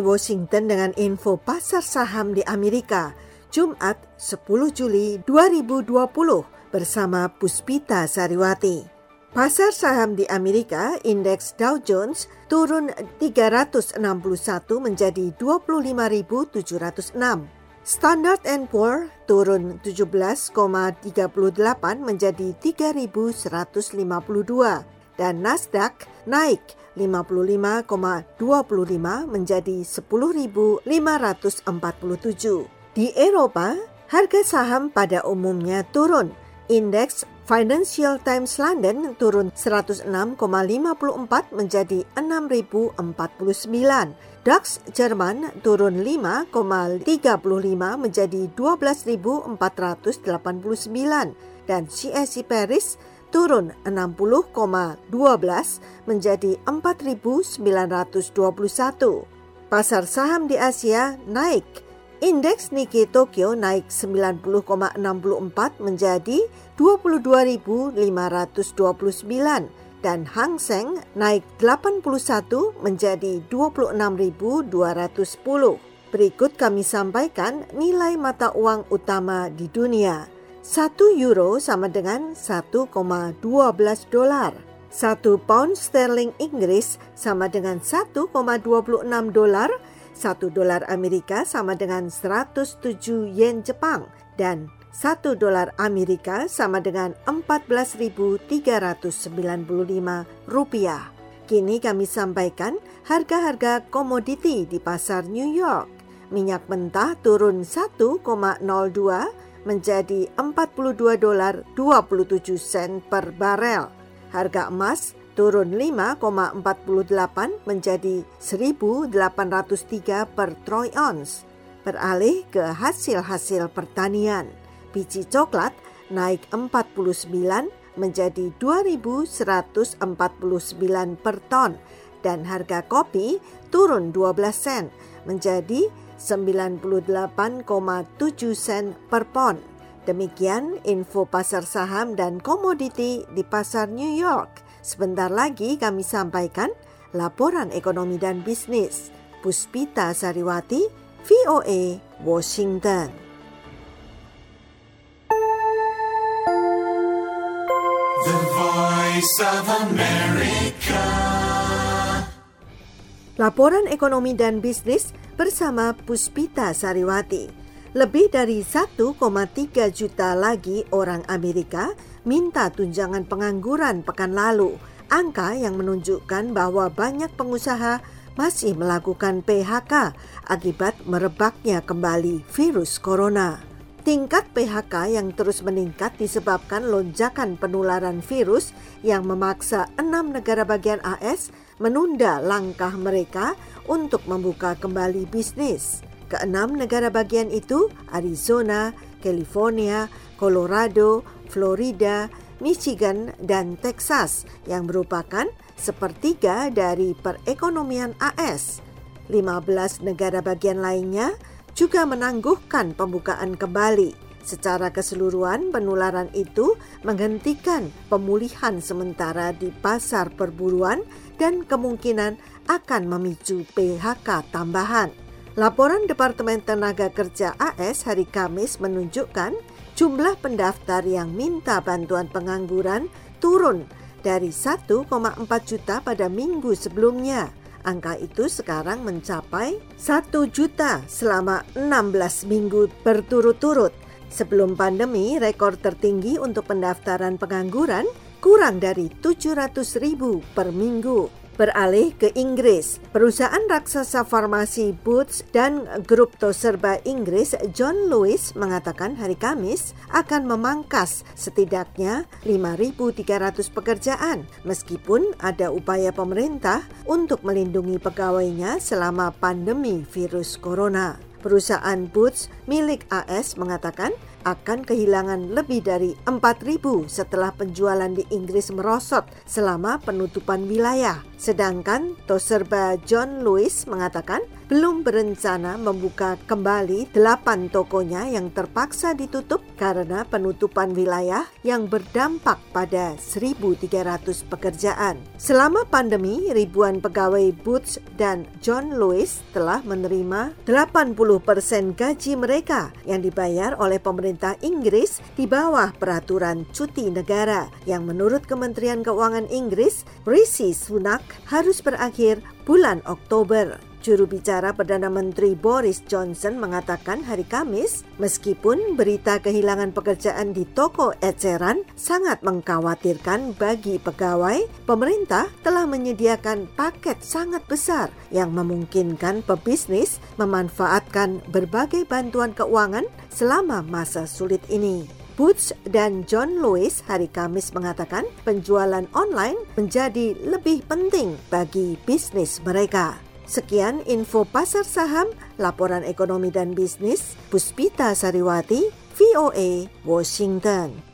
Washington dengan info pasar saham di Amerika, Jumat 10 Juli 2020 bersama Puspita Sariwati. Pasar saham di Amerika, indeks Dow Jones turun 361 menjadi 25.706. Standard Poor turun 17,38 menjadi 3.152 dan Nasdaq naik 55,25 menjadi 10.547. Di Eropa, harga saham pada umumnya turun. Indeks Financial Times London turun 106,54 menjadi 6.049. DAX Jerman turun 5,35 menjadi 12.489 dan CSI Paris turun 60,12 menjadi 4.921. Pasar saham di Asia naik. Indeks Nikkei Tokyo naik 90,64 menjadi 22.529 dan Hang Seng naik 81 menjadi 26.210. Berikut kami sampaikan nilai mata uang utama di dunia. 1 euro sama dengan 1,12 dolar. 1 pound sterling Inggris sama dengan 1,26 dolar. 1 dolar Amerika sama dengan 107 yen Jepang dan 1 dolar Amerika sama dengan 14.395 rupiah. Kini kami sampaikan harga-harga komoditi di pasar New York. Minyak mentah turun 1,02 menjadi 42 dolar 27 sen per barel. Harga emas turun 5,48 menjadi 1.803 per troy ounce. Beralih ke hasil-hasil pertanian, biji coklat naik 49 menjadi 2.149 per ton dan harga kopi turun 12 sen menjadi 98,7 sen per pon. Demikian info pasar saham dan komoditi di pasar New York. Sebentar lagi kami sampaikan laporan ekonomi dan bisnis. Puspita Sariwati, VOA, Washington. The Voice of America. Laporan ekonomi dan bisnis bersama Puspita Sariwati. Lebih dari 1,3 juta lagi orang Amerika minta tunjangan pengangguran pekan lalu. Angka yang menunjukkan bahwa banyak pengusaha masih melakukan PHK akibat merebaknya kembali virus corona. Tingkat PHK yang terus meningkat disebabkan lonjakan penularan virus yang memaksa enam negara bagian AS menunda langkah mereka untuk membuka kembali bisnis. Keenam negara bagian itu Arizona, California, Colorado, Florida, Michigan, dan Texas yang merupakan sepertiga dari perekonomian AS. 15 negara bagian lainnya juga menangguhkan pembukaan kembali. Secara keseluruhan, penularan itu menghentikan pemulihan sementara di pasar perburuan dan kemungkinan akan memicu PHK tambahan. Laporan Departemen Tenaga Kerja AS hari Kamis menunjukkan jumlah pendaftar yang minta bantuan pengangguran turun dari 1,4 juta pada minggu sebelumnya. Angka itu sekarang mencapai 1 juta selama 16 minggu berturut-turut. Sebelum pandemi, rekor tertinggi untuk pendaftaran pengangguran kurang dari 700 ribu per minggu beralih ke Inggris. Perusahaan raksasa farmasi Boots dan grup toserba Inggris John Lewis mengatakan hari Kamis akan memangkas setidaknya 5.300 pekerjaan meskipun ada upaya pemerintah untuk melindungi pegawainya selama pandemi virus corona. Perusahaan Boots milik AS mengatakan akan kehilangan lebih dari 4.000 setelah penjualan di Inggris merosot selama penutupan wilayah. Sedangkan Toserba John Lewis mengatakan belum berencana membuka kembali delapan tokonya yang terpaksa ditutup karena penutupan wilayah yang berdampak pada 1.300 pekerjaan. Selama pandemi, ribuan pegawai Boots dan John Lewis telah menerima 80 persen gaji mereka yang dibayar oleh pemerintah Inggris di bawah peraturan cuti negara yang menurut Kementerian Keuangan Inggris, Rishi Sunak harus berakhir bulan Oktober. Juru bicara Perdana Menteri Boris Johnson mengatakan hari Kamis, meskipun berita kehilangan pekerjaan di toko eceran sangat mengkhawatirkan bagi pegawai, pemerintah telah menyediakan paket sangat besar yang memungkinkan pebisnis memanfaatkan berbagai bantuan keuangan selama masa sulit ini. Boots dan John Lewis hari Kamis mengatakan penjualan online menjadi lebih penting bagi bisnis mereka. Sekian info pasar saham, laporan ekonomi dan bisnis, Puspita Sariwati, VOA, Washington.